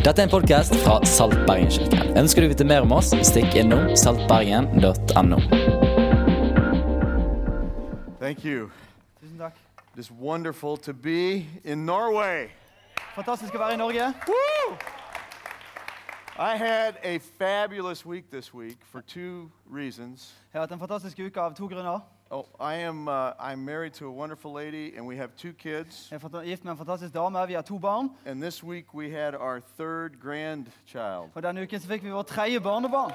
Dette er en podkast fra Salt Bergen-kirken. Ønsker du å vite mer om oss, stikk innom saltbergen.no. Thank you. Tusen takk. It is wonderful to be in Norway. Fantastisk å være i Norge. Woo! I had a fabulous week this week for two reasons. Jeg har hatt en fantastisk uke av to grunner. Oh, I am uh, I'm married to a wonderful lady, and we have two kids. Jeg er fanta- gift med en fantastisk dame. Vi har to barn. And this week we had our third grandchild. Og denne uken så fikk vi vårt tredje barnebarn.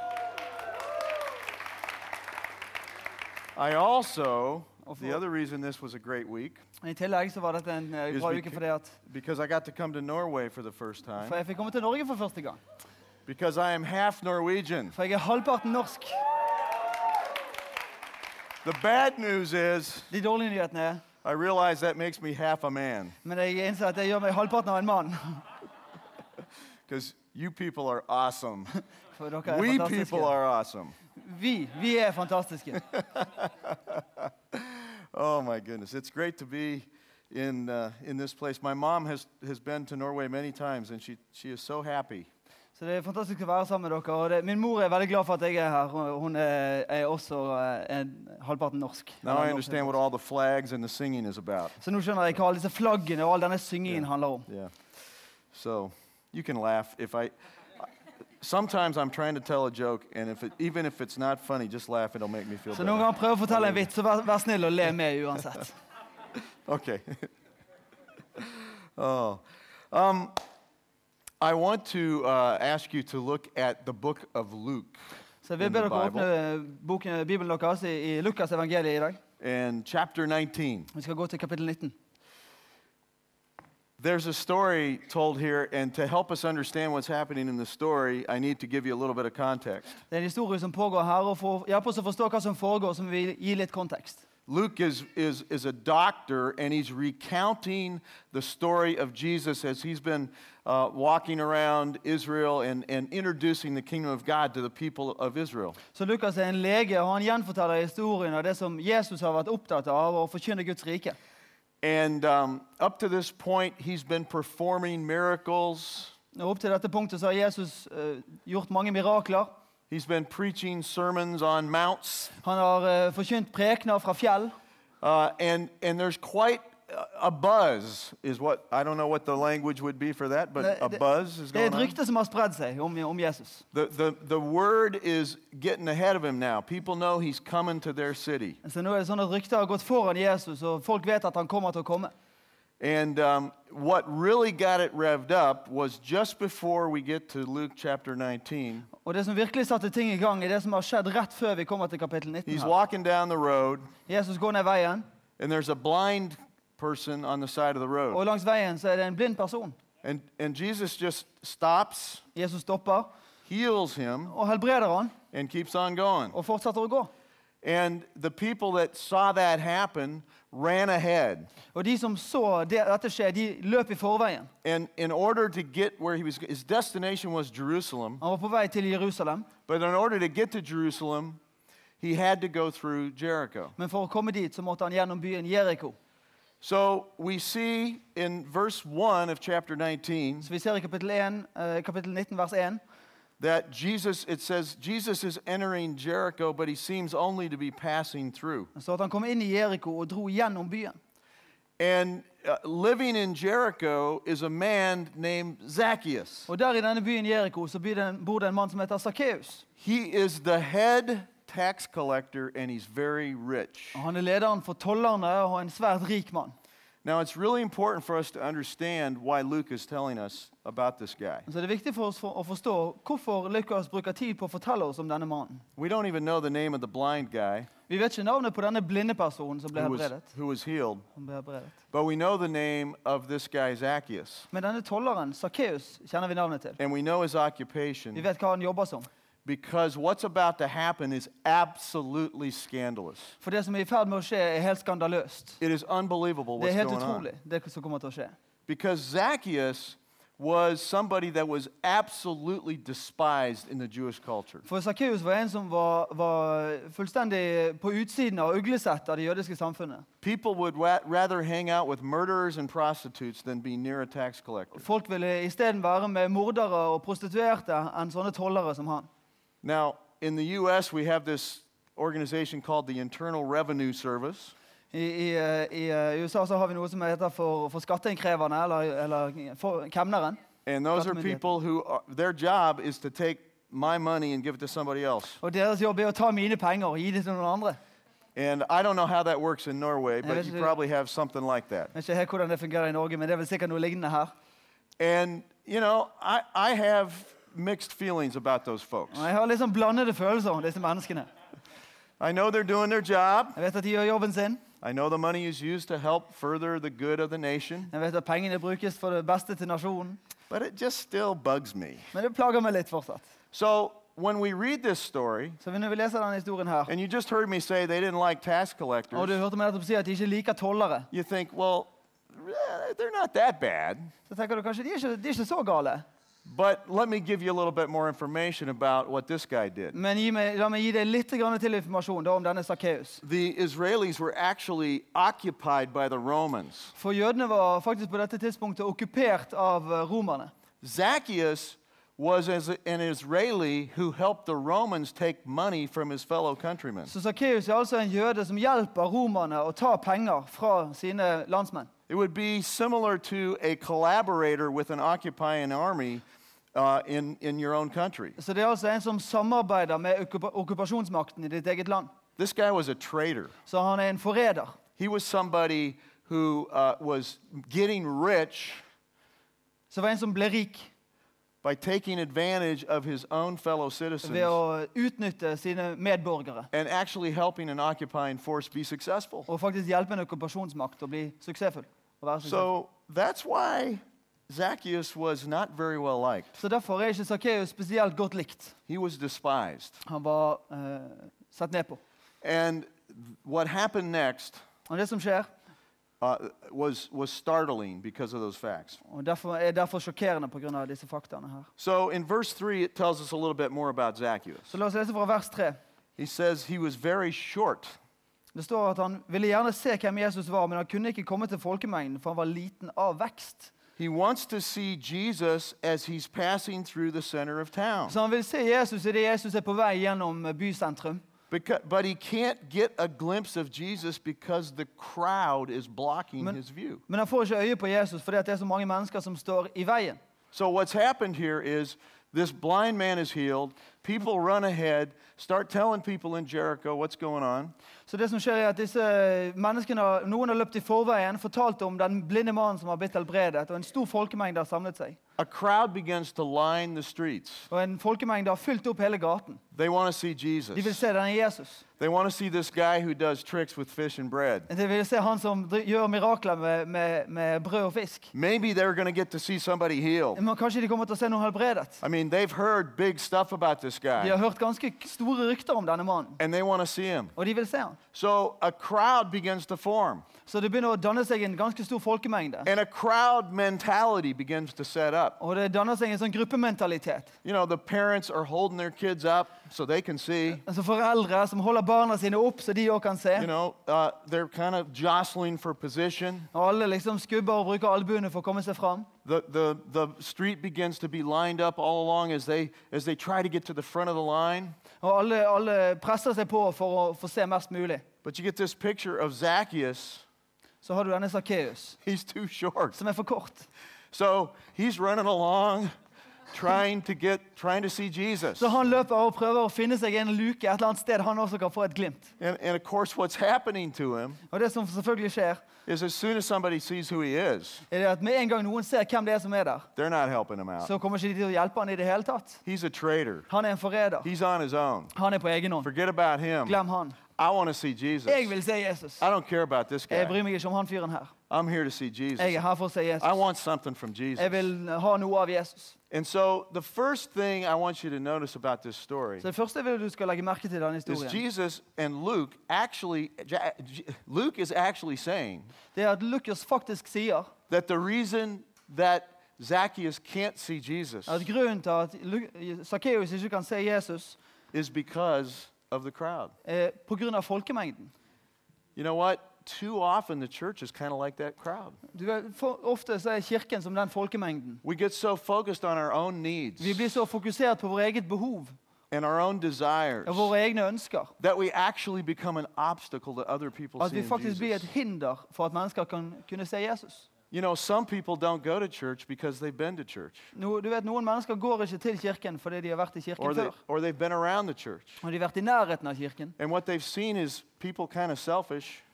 I also, Of the other reason this was a great week, I tillegg så var dette en eh, Is bra we uke ca- fordi at because I got to come to Norway for the first for time, jeg fikk komme til Norge for første gang. because I am half Norwegian. For jeg er halvparten norsk. The bad news is, De dårlige nyhetene er I realize that makes me half a man, Men jeg innser at det gjør meg halvparten av en mann. because you people are awesome. For dere er We people are awesome. Vi, vi er fantastiske. Oh my goodness, it's great to be in uh, in this place. My mom has has been to Norway many times, and she she is so happy. Så det er fantastisk å være sammen med dere. Og det, min mor er veldig glad for at jeg er her. Hun- er, er også er en halvparten norsk. Now I understand what all the flags and the singing is about. Så nå skjønner jeg hva alle disse flaggene og all denne syngingen handler om. Yeah, so you can laugh if I. Sometimes I'm trying to tell a joke, and if it, even if it's not funny, just laugh. It'll make me feel Så noen better. ganger prøv å fortelle en vits, så vær, vær snill og le med uansett. Okay. oh, um, I want to uh, ask you to look at the book of Luke Så jeg vil In be the dere åpne boken, Bibelen deres i, i Lukas evangeliet i dag. and chapter 19. Vi skal gå til kapittel 19. There's a story told here, and to help us understand what's happening in the story, I need to give you a little bit of context. Det er en historie som pågår her, og for hjelpe oss å forstå hva som foregår, så vi gi litt kontekst. Luke is, is, is a doctor, and he's recounting the story of Jesus as he's been uh, walking around Israel and, and introducing the kingdom of God to the people of Israel. Så Lukas er en lege, og han gjenforteller historien av det som Jesus har vært opptatt av, å forkynne Guds rike. And um, up to this point, he's been performing miracles, Og opp til dette punktet så har Jesus eh, gjort mange mirakler. he's been preaching sermons on mounts. Han har eh, forkynt prekener fra fjell. Uh, and, and there's quite a- buzz, is what I don't know what the language would be for that, but a buzz is Det going on. rykte som har spredd seg om, om Jesus. The, the, the word is getting ahead of him now. People know he's coming to their city. Så nå det sånn at Ryktet har gått foran Jesus, og folk vet at han kommer til å. And um, what really got it revved up was just before we get to Luke chapter 19. Og Det som virkelig satte ting i gang, er det som har skjedd rett før vi kommer til kapittel 19. He's walking down the road, Jesus går and there's a blind person on the side of the road. og langs veien så er det en blind person. And, and Jesus just stops, Jesus stopper heals him, og helbreder han, and keeps on going. og fortsetter å gå. And the people that saw that happen ran ahead. Og De som så det, dette skje, de løp i forveien. And in order to get where he was, his destination was Jerusalem. Han var på vei til Jerusalem, But in order to get to Jerusalem, he had to go through Jericho. men for å komme dit så måtte han gjennom byen Jeriko. So we see in verse 1 of chapter 19 Så Vi ser i kapittel, 1, eh, kapittel 19, vers 1, that Jesus, it says, Jesus is entering Jericho, but he seems only to be passing through. så at han kom inn i Jeriko og dro gjennom byen. And uh, living in Jericho is a man named Zacchaeus. I Jeriko så bor det en, bor det en mann som heter Sakkeus. He is the head tax collector and he's very rich. Og Han er lederen for tollerne og en svært rik mann. Now, it's really important for us to understand why Luke is telling us about this guy. Så det er viktig for oss for å forstå hvorfor Lukas bruker tid på å fortelle oss om denne mannen. We don't even know the name of the blind guy Vi vet ikke navnet på denne blinde personen som ble who was, helbredet. who was healed, ble helbredet. but we know the name of this guy, Zacchaeus. Men denne tolleren, Sakkeus, kjenner vi navnet til. And we know his Vi occupation vet hva han jobber som. Because what's about to happen is absolutely scandalous. For det som er i ferd med å skje, er helt skandaløst. It is unbelievable what's going on. utrolig, det som kommer til å skje. Because Zacchaeus was somebody that was absolutely despised in the Jewish culture. For Zacchaeus var en som var, var fullstendig på utsiden av uglesett av det jødiske samfunnet. People would ra rather hang out with murderers and prostitutes than be near a tax collector. Folk ville isteden være med mordere og prostituerte enn sånne tollere som han. Now, in the U.S., we have this organization called the Internal Revenue Service. I, i, i eh, USA så har vi noe som heter for, for skatteinnkreverne, eller, eller for kemneren. And those are people who, are, their job is to take my money and give it to somebody else. Og deres jobb er å ta mine penger og gi dem til noen andre. And I don't know how that works in Norway, but you probably have something like that. Vet ikke helt hvordan det fungerer i Norge, men det er vel sikkert noe lignende her. And, you know, I, I have mixed feelings about those folks. Og jeg har liksom blandede følelser om disse menneskene. I know they're doing their job. Jeg vet at de gjør jobben sin. I know the money is used to help further the good of the nation, Jeg vet at pengene brukes for det beste til nasjonen. but it just still bugs me. Men det plager meg litt fortsatt. So when we read this story, Så når vi leser denne historien her, and you just heard me say they didn't like tax og du collectors, hørte meg si at de ikke liker tollere, you think, well, eh, they're not that bad. så tenker du kanskje de er ikke, de er ikke så gale. But let me give you a little bit more information about what this guy did. Men gi meg, la meg gi deg litt grann til informasjon da, om denne Sakkeus. The Israelis were actually occupied by the Romans. For jødene var faktisk på dette tidspunktet okkupert av eh, romerne. Zacchaeus was as an Israeli who helped the Romans take money from his fellow countrymen. Så Sakkeus er altså en jøde som hjelper romerne å ta penger fra sine landsmenn. It would be similar to a collaborator with an occupying army uh, in, in your own country. Så det er altså en som samarbeider med okkupa- okkupasjonsmakten i ditt eget land. This guy was a traitor. Så han er en forræder. He was somebody who uh, was getting rich Så var en som ble rik by taking advantage of his own fellow citizens ved å utnytte sine and actually helping an occupying force be successful. Og faktisk en bli suksessfull. Suksessfull. So that's why Zacchaeus was not very well liked. Så derfor er ikke Sakkeus spesielt godt likt. He was despised. Han var uh, satt ned på. And what happened next Og det som skjer, uh, was, was startling because of those facts. og derfor er derfor sjokkerende pga. disse faktaene her. So in verse 3, it tells us a little bit more about Zacchaeus. Så la oss lese fra vers 3. He says he was very short. Det står at han ville gjerne se hvem Jesus var, men han kunne ikke komme til folkemengden, for han var liten av vekst. He wants to see Jesus as he's passing through the center of town. Så han vil se Jesus idet Jesus på vei gjennom eh, bysentrum. Because, but he can't get a glimpse of Jesus because the crowd is blocking Men- his view. Men han får ikke øye på Jesus at det er så mange mennesker som står i veien. So what's happened here is this blind man is healed. People run ahead, start telling people in Jericho what's going on. Så det som skjer er at disse menneskene, Noen har løpt i forveien, fortalt om den blinde mannen som har blitt helbredet, og en stor folkemengde har samlet seg. A crowd begins to line the streets. Og en folkemengde har fylt opp hele gaten. They want to see De vil Jesus. se denne Jesus. They want to see this guy who does tricks with fish and bread. De vil se han som gjør mirakler med, med, med brød og fisk. Maybe they're going to get to see somebody healed. Men kanskje de kommer til å se noen helbredet. I mean, they've heard big stuff about this De har hørt ganske store rykter om denne mannen, and they want to see him. og de vil se han. So a crowd begins to form, Så det begynner å danne seg en ganske stor folkemengde. and a crowd mentality begins to set up. Og det danner seg en sånn gruppementalitet. You know, the parents are holding their kids up so they can see. Altså Foreldre som holder barna sine opp så de òg kan se. You know, uh, they're kind of jostling for position. Og alle liksom skubber og bruker albuene for å komme seg fram. The, the, the street begins to be lined up all along as they, as they try to get to the front of the line. Og alle, alle presser seg på for å få se mest mulig. But you get this picture of Zacchaeus. Så har du denne Sakkeus, He's too short. som er for kort. So he's running along, trying to get, trying to see Jesus. Så han løper og prøver å finne seg en luke et eller annet sted han også kan få et glimt. And, and of course, what's happening to him Og det som selvfølgelig skjer, is as soon as somebody sees who he is, er det at med en gang noen ser hvem det er som er der, they're not helping him out. så kommer ikke de til å hjelpe han i det hele tatt. He's a traitor. Han er en forræder. He's on his own. Han er på egen hånd. Forget about him. Glem han. I want to see Jesus. Jeg vil se Jesus. I don't care about this Jeg guy. bryr meg ikke om han fyren her. I'm here to see Jesus. Jeg er her for å se I want something from Jeg Jesus. vil ha noe av Jesus. And so the first thing I want you to notice about this story Så det første jeg vil du skal legge merke til denne is historien, Jesus and Luke actually, Ja- J- Luke is actually saying det er at Lukas faktisk sier that the reason that Zacchaeus can't see Jesus At grunnen til at Lu- Sakkeus ikke kan se Jesus, is because of the crowd. er pga. folkemengden. You know what? Too often the church is kind of like that crowd. Du for, ofte så er kirken som den folkemengden. We get so focused on our own needs Vi blir så fokusert på vårt eget behov and our own desires og våre egne ønsker that we actually become an obstacle to other people at vi seeing faktisk blir et hinder for at mennesker kan kunne se Jesus. You know, some people don't go to church because they've been to church No, du vet, Noen mennesker går ikke til kirken fordi de har vært i or, they, før. or they've been around the church. Og de har vært i nærheten av kirken. And what they've seen is people kind of selfish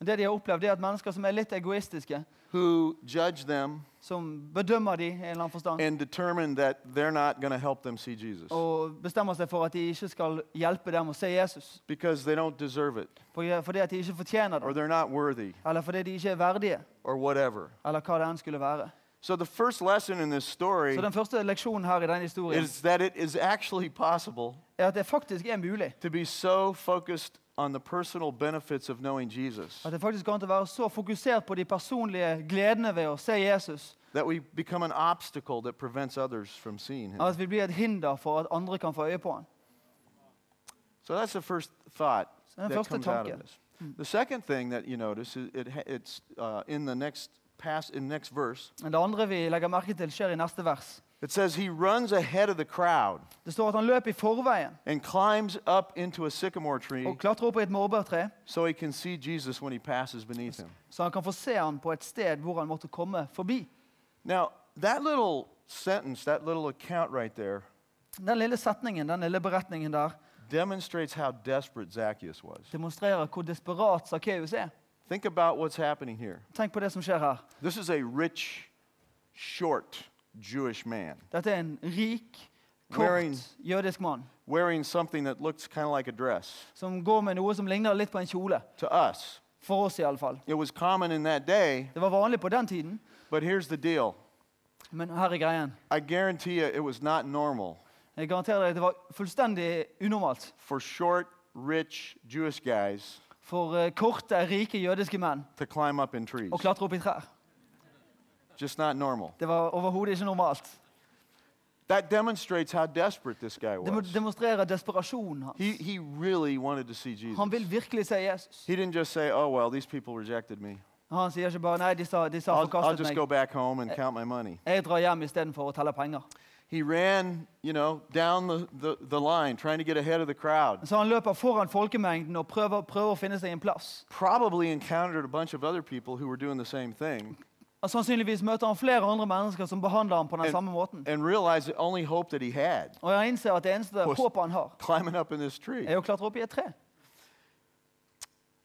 Og det de har opplevd, er at mennesker som er litt egoistiske, who judge them som bedømmer de i en eller annen forstand, and determine that they're not going to help them see Jesus og bestemmer seg for at de ikke skal hjelpe dem å se Jesus. because they don't deserve it Fordi fordi at de ikke fortjener or det, they're not worthy eller fordi de ikke er verdige, or whatever. eller hva det enn skulle være. So the first lesson in this story Så den første leksjonen her i denne historien is that it is actually possible er at det faktisk er mulig. to be so focused on the personal benefits of knowing Jesus At det faktisk går an til å være så fokusert på de personlige gledene ved å se Jesus, that we become an obstacle that prevents others from seeing him. at vi blir et hinder for at andre kan få øye på ham. So that's the first thought that comes out of this. The second thing that you notice is it, it's uh, in the next pass in next verse. Det andre vi legger merke til, skjer i neste vers. It says he runs ahead of the crowd Det står at han løp i forveien and climbs up into a sycamore tree og klatrer opp et morbærtre, so he can see Jesus when he passes beneath him. så han kan få se han på et sted hvor han måtte komme forbi. Now, that little sentence, that little account right there, Den lille setningen, den lille beretningen der, demonstrates how desperate Zacchaeus was. demonstrerer hvor desperat Sakkeus er. Think about what's happening here. Tenk på det som skjer her. This is a rich, short Jewish man Dette er en rik, Wearing- kort jødisk mann wearing something that looks kind of like a dress. som går med noe som ligner litt på en kjole. To us, For oss, iallfall. it was common in that day, Det var vanlig på den tiden, but here's the deal men her er greien. I guarantee you it was not normal Jeg garanterer deg, det var fullstendig unormalt for short, rich Jewish guys for eh, korte, rike jødiske menn to climb up in trees. å klatre opp i trær. Just not normal. Det var overhodet ikke normalt. That demonstrates how desperate this guy Det was. demonstrere desperasjonen hans. He, he really wanted to see Jesus. Han vil virkelig se Jesus. He didn't just say, oh, well, these people rejected me. Han sier ikke bare 'nei, disse, disse har I'll, I'll forkastet just meg'. go back home and count my money. Jeg drar hjem istedenfor å telle penger. He ran, you know, down the, the, the line trying to get ahead of the crowd. Så han løper foran folkemengden og prøver, prøver å finne seg en plass. Probably encountered a bunch of other people who were doing the same thing Og Sannsynligvis møter han flere andre mennesker som behandler ham på den And- samme måten. and the only hope that he had Og jeg innser at det eneste håpet han har, up in this tree. er å klatre opp i et tre.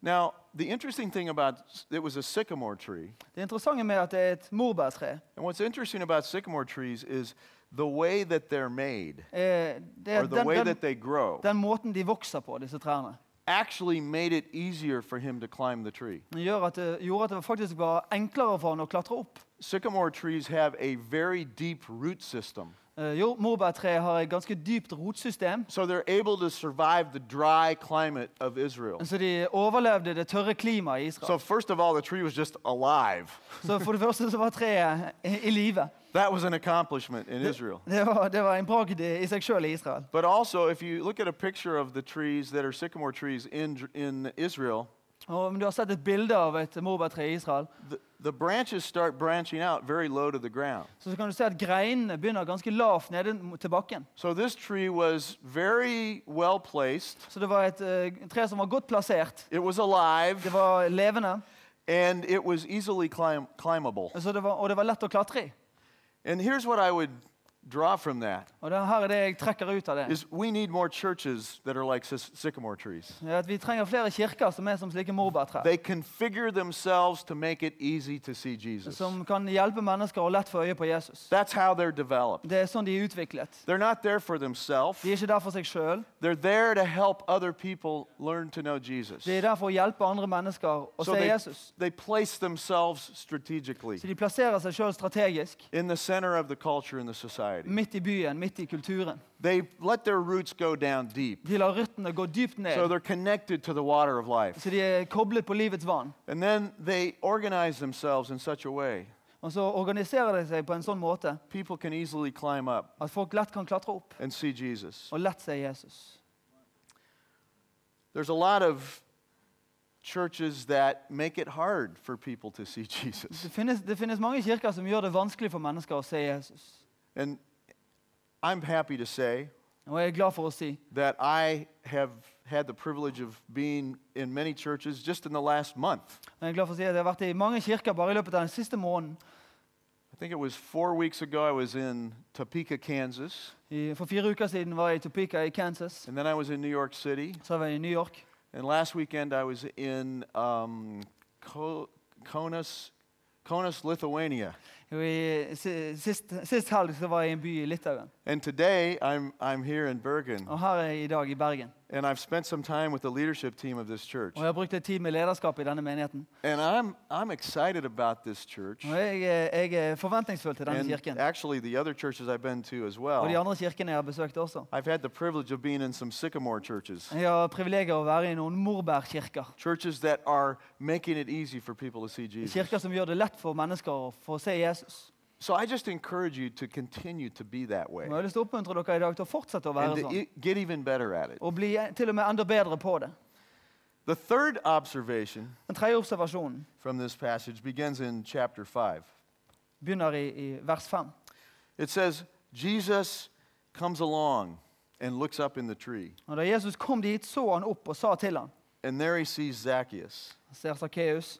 Now, the interesting thing about it was a sycamore tree. Det interessante med at det er et morbærtre, And what's interesting about sycamore trees is the way that they're made er or the den, way den, that they grow den måten de vokser på, disse trærne, actually made it easier for him to climb the tree. gjør at det, gjorde at det faktisk var enklere for han å klatre opp. Sycamore trees have a very deep root system. Eh, jo, Morbærtreet har et ganske dypt rotsystem, So they're able to survive the dry climate of Israel. så de overlevde det tørre klimaet i Israel. So first of all, the tree was just alive. Så for det første så var treet i, i live. That was an accomplishment in Israel. Det var, det var en bragd i seg sjøl i Israel. But also, if you look at a picture of the trees that are sycamore trees in, in Israel, Og om du har sett et bilde av et morbærtre i Israel, the, the branches start branching out very low to the ground. så kan du se at greinene begynner ganske lavt nede til bakken. So this tree was very well placed. Så det var et eh, tre som var godt plassert. It was alive Det var levende, and it was easily climb, climbable. så det var, og det var lett å klatre i. And here's what I would draw from that Og det, her er det jeg trekker ut av det. is we need more churches that are like sycamore trees. Er At vi trenger flere kirker som er som slike morbærtrær. They configure themselves to make it easy to see Jesus. Som kan hjelpe mennesker å lett få øye på Jesus. That's how they're developed. Det er sånn de er utviklet. They're not there for themselves. De er ikke der for seg sjøl. They're there to help other people learn to know Jesus. De er der for å hjelpe andre mennesker å So se they, Jesus. they place themselves strategically Så de plasserer seg sjøl strategisk. in the center of the culture and the society. Midt i byen, midt i kulturen. They let their roots go down deep. De lar røttene gå dypt So they're connected to the water of life. så de er koblet på livets vann. And then they organize themselves in such a way Og så organiserer det seg på en sånn måte people can easily climb up at folk lett kan klatre opp and see Jesus. og lett se Jesus. There's a lot of churches that make it hard for people to see Jesus. Det finnes, det finnes mange kirker som gjør det vanskelig for mennesker å se Jesus. And I'm happy to say Og jeg er glad for å si that I have had the privilege of being in many churches just in the last month. jeg er glad for å si at jeg har vært i mange kirker bare i løpet av den siste måneden. I think it was four weeks ago I was in Topeka, Kansas, I, for fire uker siden var jeg i Topeka i Kansas. and then I was in New York City, Så var jeg i New York. and last weekend I was in um, Ko- Kaunas, Kaunas, Lithuania. I, si- sist, sist helg så var jeg i en by i Litauen. And today I'm, I'm here in Bergen, Og her er jeg i dag i Bergen. And I've spent some time with the leadership team of this church. Og jeg har brukt litt tid med lederskap i denne menigheten. And I'm, I'm excited about this church. Og jeg, er- jeg er forventningsfull til denne And kirken. actually, the other churches I've been to as Og de well. andre kirkene jeg har besøkt også. I've had the privilege of being in some sycamore churches, Jeg har privilegiet å være i noen morbærkirker. churches that are making it easy for people to see Jesus. Kirker som gjør det lett for mennesker å få se Jesus. So I just encourage you to continue to be that way Og jeg har lyst til å oppmuntre dere i dag til å fortsette å være and to sånn. e- get even better at it. Og bli til og med enda bedre på det. The third observation Den tredje observasjonen from this passage begins in chapter 5. begynner i, i vers 5. It says, Jesus comes along and looks up in the tree, Og Da Jesus kom dit, så han opp og sa til ham. and there he sees Zacchaeus. Han ser Sakkeus.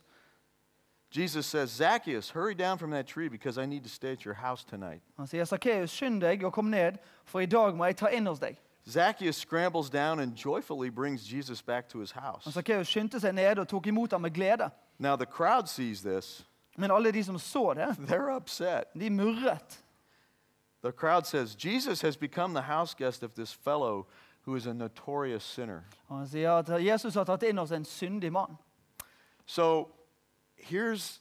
Jesus says, Zacchaeus, hurry down from that tree because I need to stay at your house tonight. Han sier, Sakkeus, skynd deg og kom ned, for i dag må jeg ta inn hos deg. Zacchaeus scrambles down and joyfully brings Jesus back to his house. Og Sakkeus skyndte seg ned og tok imot ham med glede. Now, the crowd sees this. Men alle de som så det, They're upset. de murret. The crowd says, Jesus has become the house guest of this fellow who is a notorious sinner. Og han sier at Jesus har tatt inn hos en syndig mann. So, here's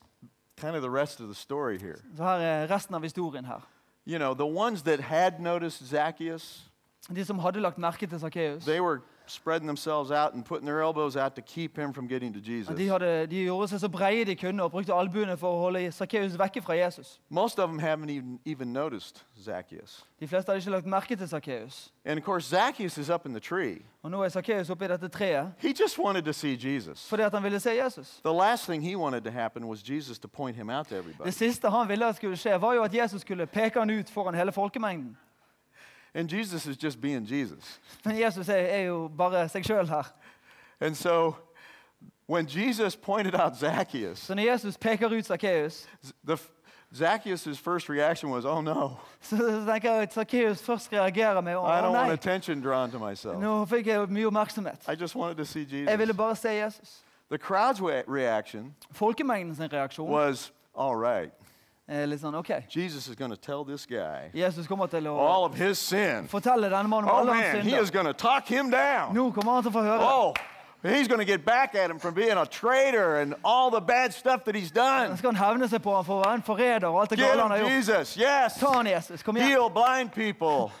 kind of the rest of the story here. Så her er resten av historien her. You know, the ones that had noticed Zacchaeus, De som hadde lagt merke til Sakkeus, they were spreading themselves out and putting their elbows out to keep him from getting to Jesus. de, hadde, de gjorde seg så breie de kunne og brukte albuene for å holde Sakkeus vekke fra Jesus. Most of them haven't even, even noticed Zacchaeus. De fleste hadde ikke lagt merke til Sakkeus. And of course, Zacchaeus is up in the tree. Og nå er Sakkeus oppe i dette treet He just wanted to see Jesus. fordi at han ville se Jesus. The last thing he wanted to happen was Jesus to point him out to everybody. Det siste han ville at skulle skje, var jo at Jesus skulle peke han ut foran hele folkemengden. And Jesus is just being Jesus. Men Jesus er, er jo bare seg sjøl her. And so when Jesus pointed out Zacchaeus, Så når Jesus peker ut Sakkeus, the Zacchaeus' first reaction was, "Oh no, så tenker jeg at Sakkeus først reagerer med å I don't want nei, attention drawn to myself. nå fikk jeg jo mye oppmerksomhet. I just wanted to see Jeg ville Jesus." bare se Jesus. The crowd's wa- reaction Folkemengden sin reaksjon was, "All right, Eh, litt sånn OK. Jesus is going to tell this guy Jesus kommer til å all of his sin. fortelle denne mannen om Oh alle man, hans he is going to talk him down. Nå kommer han til å få høre. Oh, he's going to get back at him for being a traitor and all the bad stuff that he's done. skal han hevne seg på ham for å være en forræder og alt det Get gale han har him, gjort. Jesus. Yes. Ta han, Jesus. Kom. Heal blind people.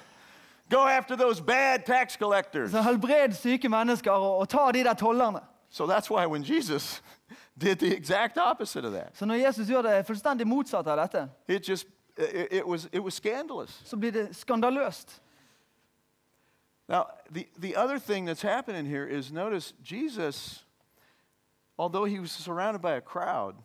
Go after those bad tax collectors. Så helbred og, og ta de tollerne. So that's why when Jesus did the exact opposite of that, Så når Jesus gjør det fullstendig motsatt av dette, it just it, it was it was scandalous. så blir det skandaløst. Now, the, the other thing that's happening here is notice Jesus, although he was surrounded by a crowd,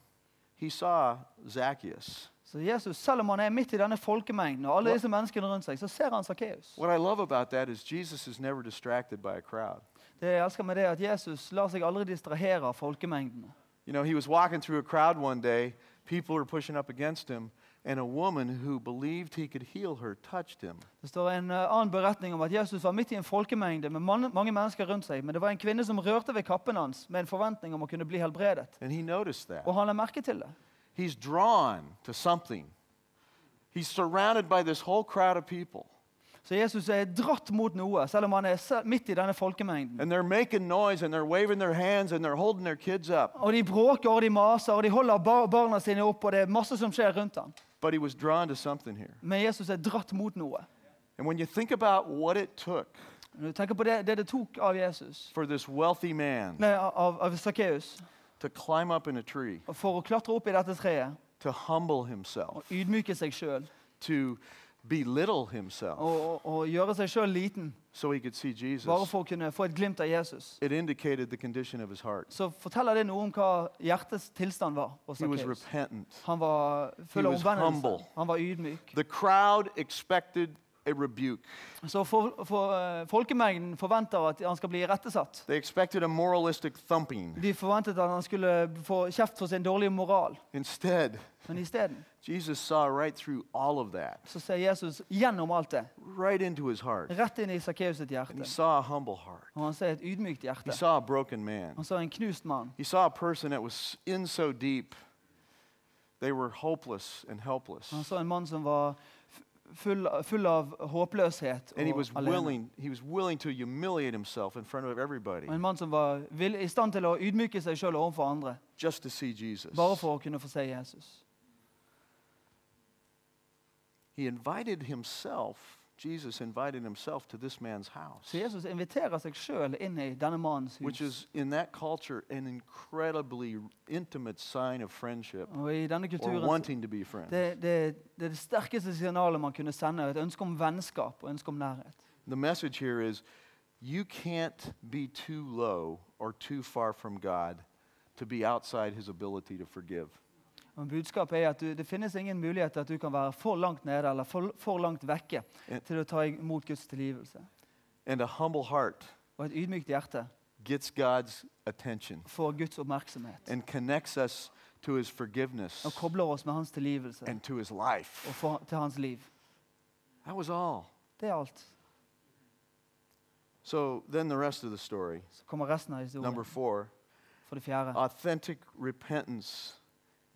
he saw Zacchaeus. Så Jesus, selv om han er midt i denne folkemengden og alle disse menneskene rundt seg, så ser han Sakkeus. What I love about that is Jesus is never distracted by a crowd. Det jeg elsker med det, at Jesus lar seg aldri distrahere av folkemengdene. You know, he was walking through a crowd one day, people were pushing up against him, and a woman who believed he could heal her touched him. Det står en eh, annen beretning om at Jesus var midt i en folkemengde med man- mange mennesker rundt seg, men det var en kvinne som rørte ved kappen hans med en forventning om å kunne bli helbredet. And he noticed that. Og han la merke til det. He's drawn to something. He's surrounded by this whole crowd of people, Så Jesus er dratt mot noe, selv om han er midt i denne folkemengden. and they're making noise and they're waving their hands and they're holding their kids up. Og de bråker og de maser og de holder bar barna sine opp, og det er masse som skjer rundt ham. But he was drawn to something here. Men Jesus er dratt mot noe. And when you think about what it took Når du tenker på det, det det tok av Jesus, for this wealthy man nei, av, av Sakkeus, to climb up in a tree for å klatre opp i dette treet, to humble himself, og ydmyke seg sjøl. Belittle himself Og, og, og gjøre seg sjøl liten, so he could see Jesus. bare for å kunne få et glimt av Jesus. It indicated the condition of his heart. Så forteller det noe om hva hjertets tilstand var hos He was Zacchaeus. repentant. Han var full av was omvendelse. humble. Han var ydmyk. The crowd expected a rebuke. Så for, for, eh, folkemengden forventer at han skal bli irettesatt. They expected a moralistic thumping. De forventet at han skulle få kjeft for sin dårlige moral. Instead, Men isteden Jesus saw right through all of that, så ser Jesus gjennom alt det. right into his heart. Rett inn i Zacchaeus sitt And he saw a humble heart. Og han ser et ydmykt He saw a broken man. Han så en knust mann. He saw a person that was in so deep, they were hopeless and helpless. Han så en mann som var full, full av håpløshet og alene. En mann som var vil, i stand til å ydmyke seg sjøl overfor andre. Bare for å kunne få se Jesus. He invited himself Jesus invited himself to this man's house, Så Jesus inviterer seg sjøl inn i denne mannens which is in that culture an incredibly intimate sign of friendship Og i denne or wanting to be friends. det, det, det er det sterkeste signalet man kunne sende. Et ønske om vennskap og ønske om nærhet. The message here is you can't be too low or too far from God to be outside his ability to forgive. Og Budskapet er at du, det finnes ingen mulighet til at du kan være for langt nede eller for, for langt vekke En- til å ta imot Guds tilgivelse. And a humble heart Og et ydmykt hjerte gets God's attention får Guds oppmerksomhet and connects us to his forgiveness og kobler oss med hans tilgivelse and to his life. og for, til hans liv. That was all. Det er alt. So then the rest of the story. Så kommer resten av historien. Number four For det fjerde. authentic repentance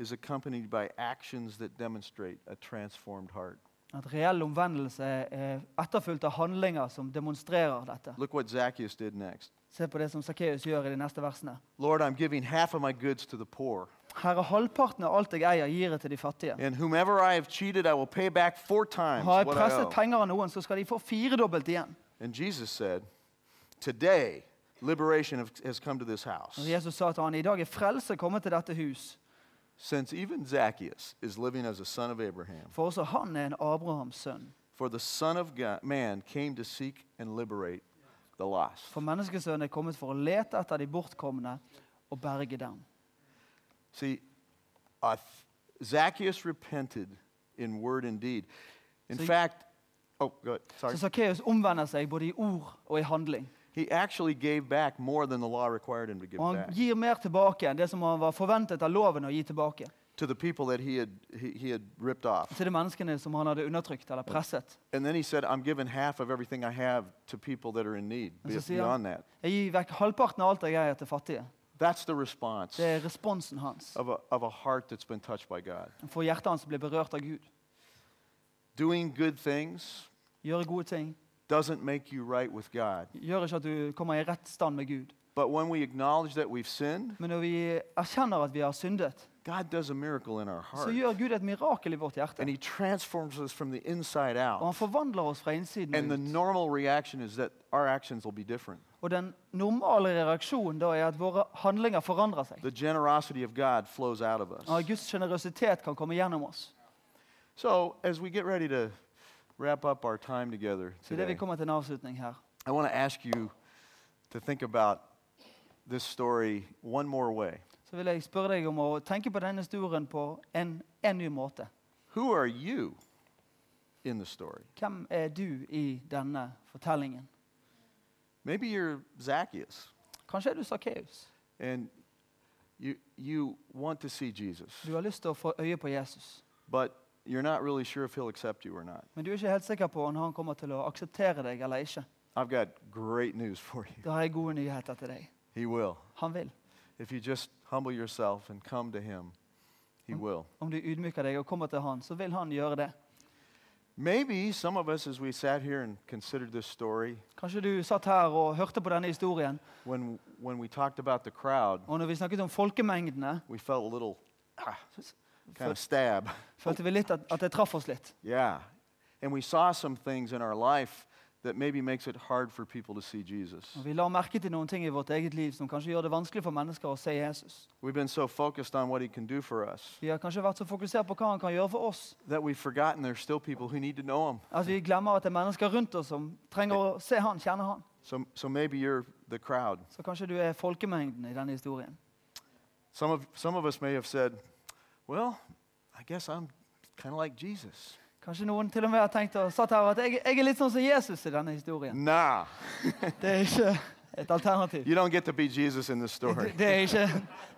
is accompanied by actions that demonstrate a transformed heart. At reell omvendelse er etterfulgt av handlinger som demonstrerer dette. Look what Zacchaeus did next. Se på det som Zacchaeus gjør i de neste versene. Lord, I'm giving half of my goods to the poor. Herre, halvparten av alt jeg eier, gir jeg til de fattige. And whomever I have cheated, I will pay back four times Har jeg what I presset owe. penger av noen, så skal de få firedobbelt igjen. And Jesus said, Today, liberation have- has come to this house. Og Jesus sa til han, i dag er frelse kommet til dette hus. Since even Zacchaeus is living as a son of Abraham. For også er en Abrahams. For the Son of God, Man came to seek and liberate the lost. For menneskesønnen er kommet for å lete etter de bortkomne og berge dem. See, uh, Zacchaeus repented in word and deed. In So fact, oh, go ahead. Sorry. Så Zacchaeus omvender seg både i ord og i handling. He actually gave back more than the law required him to give Og han back gir mer tilbake enn det som han var forventet av loven å gi tilbake. to the people that he had, he, he had ripped off. Til de menneskene som han hadde undertrykt eller presset. And then he said, I'm giving half of everything I have to people that are in need. Be- Beyond that. Jeg gir vekk halvparten av alt jeg eier til fattige. That's the response Det er responsen hans. of a, of a heart that's been touched by God. For hjertet hans blir berørt av Gud. Doing good things Gjøre gode ting doesn't make you right with God. gjør ikke at du kommer i rett stand med Gud. But when we acknowledge that we've sinned, Men når vi erkjenner at vi har syndet, God does a miracle in our så heart. gjør Gud et mirakel i vårt hjerte. And he transforms us from the inside Og han out. forvandler oss fra innsiden And the ut. normal reaction is that our actions will be different. Og den normale reaksjonen da er at våre handlinger forandrer seg. The generosity of God flows out of us. Og at Guds kan komme gjennom oss. So, as we get ready to wrap up our time together Så det vi today, kommer til en avslutning her. I want to ask you to think about this story one more way. Så vil jeg spørre deg om å tenke på denne historien på en, en ny måte. Who are you in the story? Hvem er du i denne fortellingen? Maybe you're Zacchaeus Kanskje er du Zacchaeus. and you, you want to see Jesus, Du har lyst til å få øye på Jesus. but you're not really sure if he'll accept you or not. Men du er ikke helt sikker på om han kommer til å akseptere deg eller ikke. I've got great news for you. Da har jeg gode nyheter til deg. He will. Han vil. If you just humble yourself and come to him, he will. Om du ydmyker deg og kommer til han, så vil han gjøre det. Maybe some of us, as we sat here and considered this story, Kanskje du satt her og hørte på denne historien, when, when we talked about the crowd, og når vi snakket om folkemengdene, we felt a little ah, kind of stab. følte vi litt at, at det traff oss litt. Yeah. And we saw some things in our life that maybe makes it hard for people to see Jesus. Og vi la merke til noen ting i vårt eget liv som kanskje gjør det vanskelig for mennesker å se Jesus. We've been so focused on what he can do for us Vi har kanskje vært så fokusert på hva han kan gjøre for oss, that we've forgotten there's still people who need to know him. at vi glemmer at det er mennesker rundt oss som trenger å se han, kjenne han. So, so maybe you're the crowd. Så kanskje du er folkemengden i denne historien. Some of, some of us may have said, Well, I guess I'm kind of like Jesus. Kanskje noen til og med har tenkt og satt her at jeg, jeg er litt sånn som Jesus i denne historien. Nah, Det er ikke et alternativ. you don't get to be Jesus in this story. Det, er, ikke,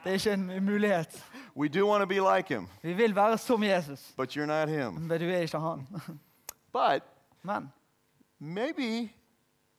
det er ikke en mulighet. We do want to be like him, Vi vil være som Jesus, but you're not him. men du er ikke han. But Men, maybe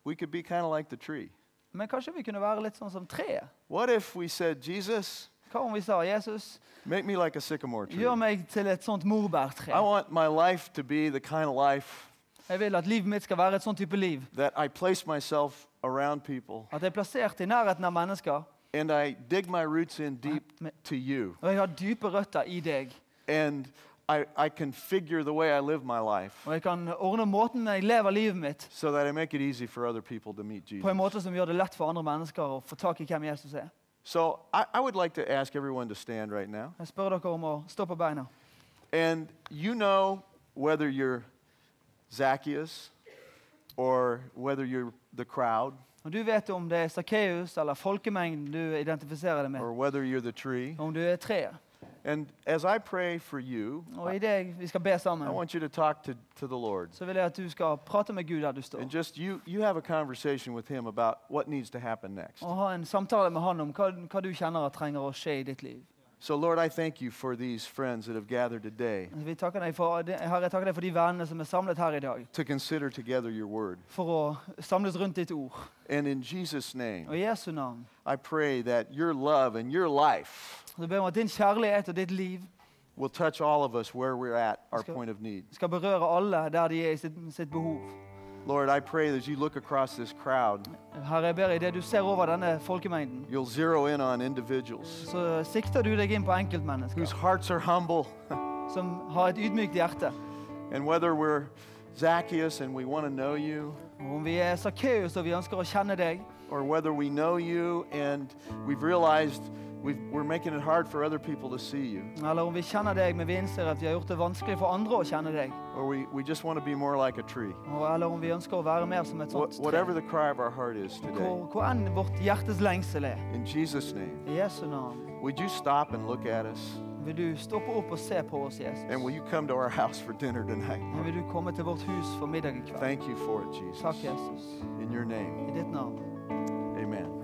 we could be kind of like the tree. men kanskje vi kunne være litt sånn som treet. What if we said, Jesus, Hva om vi sa Jesus, make me like a sycamore tree? gjør meg til et sånt morbærtre? I want my life to be the kind of life Jeg vil at livet mitt skal være et sånt type liv. that I place myself around people At jeg er plassert i nærheten av mennesker, and I dig my roots in deep to you. og jeg har dype røtter i deg. And I, I configure the way I live my life Og jeg kan ordne måten jeg lever livet mitt so that I make it easy for other people to meet på en Jesus. måte som gjør det lett for andre mennesker å få tak i hvem Jesus er. So I, I would like to ask everyone to stand right now. Jeg spør dere om å stå på beina. And you know whether you're Zacchaeus or whether you're the crowd Og Du vet om det er Sakkeus eller folkemengden du identifiserer deg med. or whether you're the tree. Om du er treet. And as I pray for you, i I want you to talk to, to the Lord. så vil jeg at du skal prate med Gud der du står. And just you, you have a conversation with Him about what needs to happen next. Ha en samtale med han om hva, hva du kjenner at trenger å skje i ditt liv. So, Lord, I thank you for these friends that have gathered today Vi takker deg for, Herre, jeg takker deg for de vennene som er samlet her i dag. to consider together your word. For å samles rundt ditt ord. And in Jesus' name, Og i Jesu navn I pray that your love and your life så ber jeg om at din kjærlighet og ditt liv will touch all of us where we're at, our Skal- point of need. skal berøre alle der de er i sitt, sitt behov. Lord, I pray that as you look across this crowd, Herre, jeg ber i det du ser over denne folkemengden, you'll zero in on individuals så sikter du deg inn på whose enkeltmennesker hearts are humble. som har et ydmykt hjerte. and whether we're Zacchaeus and we want to know you, Og om vi er Sakkeus og vi ønsker å kjenne deg, or whether we know you and we've realized we've, we're making it hard for other people to see you, eller om vi kjenner deg, men vi innser at vi har gjort det vanskelig for andre å kjenne deg, or we, we just want to be more like a tree. eller om vi ønsker å være mer som et Wha- sånt whatever the cry of our heart is today, Hvor, hvor enn vårt hjertes lengsel er. in Jesus' name, I Jesu navn. would you stop and look at us? Vil du stoppe opp og se på oss, Jesus? And will you come to our house for dinner tonight? Vil du komme til vårt hus for middag i kveld? Thank you for it, Jesus. Takk, Jesus. In your name, I ditt navn. amen.